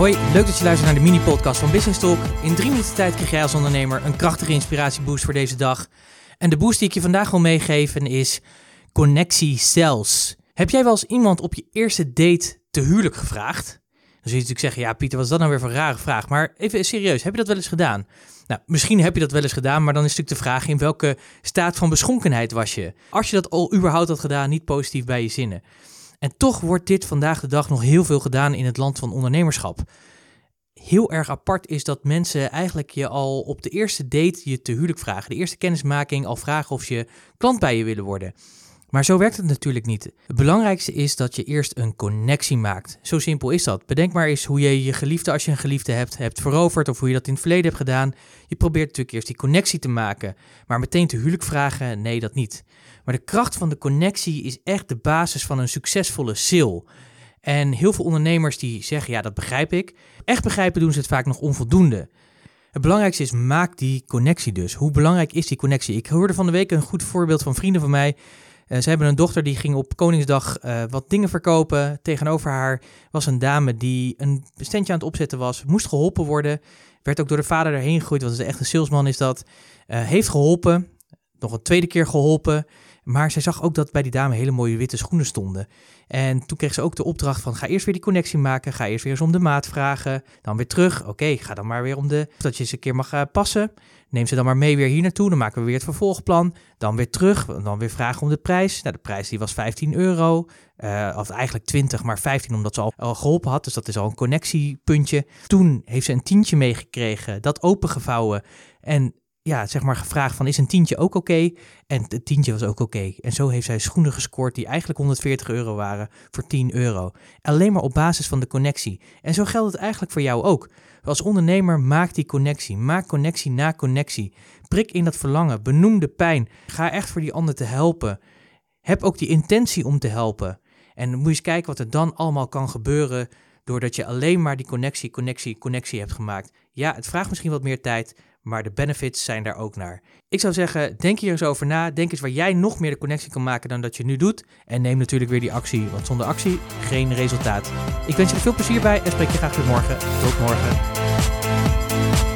Hoi, leuk dat je luistert naar de mini-podcast van Business Talk. In drie minuten tijd krijg jij als ondernemer een krachtige inspiratieboost voor deze dag. En de boost die ik je vandaag wil meegeven is connectie cells. Heb jij wel eens iemand op je eerste date te huwelijk gevraagd? Dan zul je natuurlijk zeggen, ja Pieter, wat is dat nou weer voor een rare vraag? Maar even serieus, heb je dat wel eens gedaan? Nou, misschien heb je dat wel eens gedaan, maar dan is natuurlijk de vraag in welke staat van beschonkenheid was je? Als je dat al überhaupt had gedaan, niet positief bij je zinnen. En toch wordt dit vandaag de dag nog heel veel gedaan in het land van ondernemerschap. Heel erg apart is dat mensen eigenlijk je al op de eerste date je te huwelijk vragen. De eerste kennismaking al vragen of je klant bij je willen worden. Maar zo werkt het natuurlijk niet. Het belangrijkste is dat je eerst een connectie maakt. Zo simpel is dat. Bedenk maar eens hoe je je geliefde, als je een geliefde hebt, hebt veroverd of hoe je dat in het verleden hebt gedaan. Je probeert natuurlijk eerst die connectie te maken. Maar meteen te huwelijk vragen, nee, dat niet. Maar de kracht van de connectie is echt de basis van een succesvolle sale. En heel veel ondernemers die zeggen, ja, dat begrijp ik. Echt begrijpen doen ze het vaak nog onvoldoende. Het belangrijkste is, maak die connectie dus. Hoe belangrijk is die connectie? Ik hoorde van de week een goed voorbeeld van vrienden van mij. Uh, ze hebben een dochter die ging op Koningsdag uh, wat dingen verkopen. Tegenover haar was een dame die een standje aan het opzetten was. Moest geholpen worden. Werd ook door de vader erheen gegooid, want echt een salesman is dat. Uh, heeft geholpen. Nog een tweede keer geholpen. Maar zij zag ook dat bij die dame hele mooie witte schoenen stonden. En toen kreeg ze ook de opdracht van ga eerst weer die connectie maken. Ga eerst weer eens om de maat vragen. Dan weer terug. Oké, ga dan maar weer om de... Dat je eens een keer mag uh, passen. Neem ze dan maar mee weer hier naartoe. Dan maken we weer het vervolgplan. Dan weer terug. Dan weer vragen om de prijs. Nou, de prijs die was 15 euro. Uh, of eigenlijk 20, maar 15 omdat ze al, al geholpen had. Dus dat is al een connectiepuntje. Toen heeft ze een tientje meegekregen. Dat opengevouwen. En ja, zeg maar gevraagd van is een tientje ook oké? En het tientje was ook oké. En zo heeft zij schoenen gescoord die eigenlijk 140 euro waren voor 10 euro. Alleen maar op basis van de connectie. En zo geldt het eigenlijk voor jou ook. Als ondernemer maak die connectie. Maak connectie na connectie. Prik in dat verlangen. Benoem de pijn. Ga echt voor die ander te helpen. Heb ook die intentie om te helpen. En moet je eens kijken wat er dan allemaal kan gebeuren doordat je alleen maar die connectie, connectie, connectie hebt gemaakt. Ja, het vraagt misschien wat meer tijd, maar de benefits zijn daar ook naar. Ik zou zeggen, denk hier eens over na. Denk eens waar jij nog meer de connectie kan maken dan dat je nu doet. En neem natuurlijk weer die actie, want zonder actie geen resultaat. Ik wens je er veel plezier bij en spreek je graag weer morgen. Tot morgen.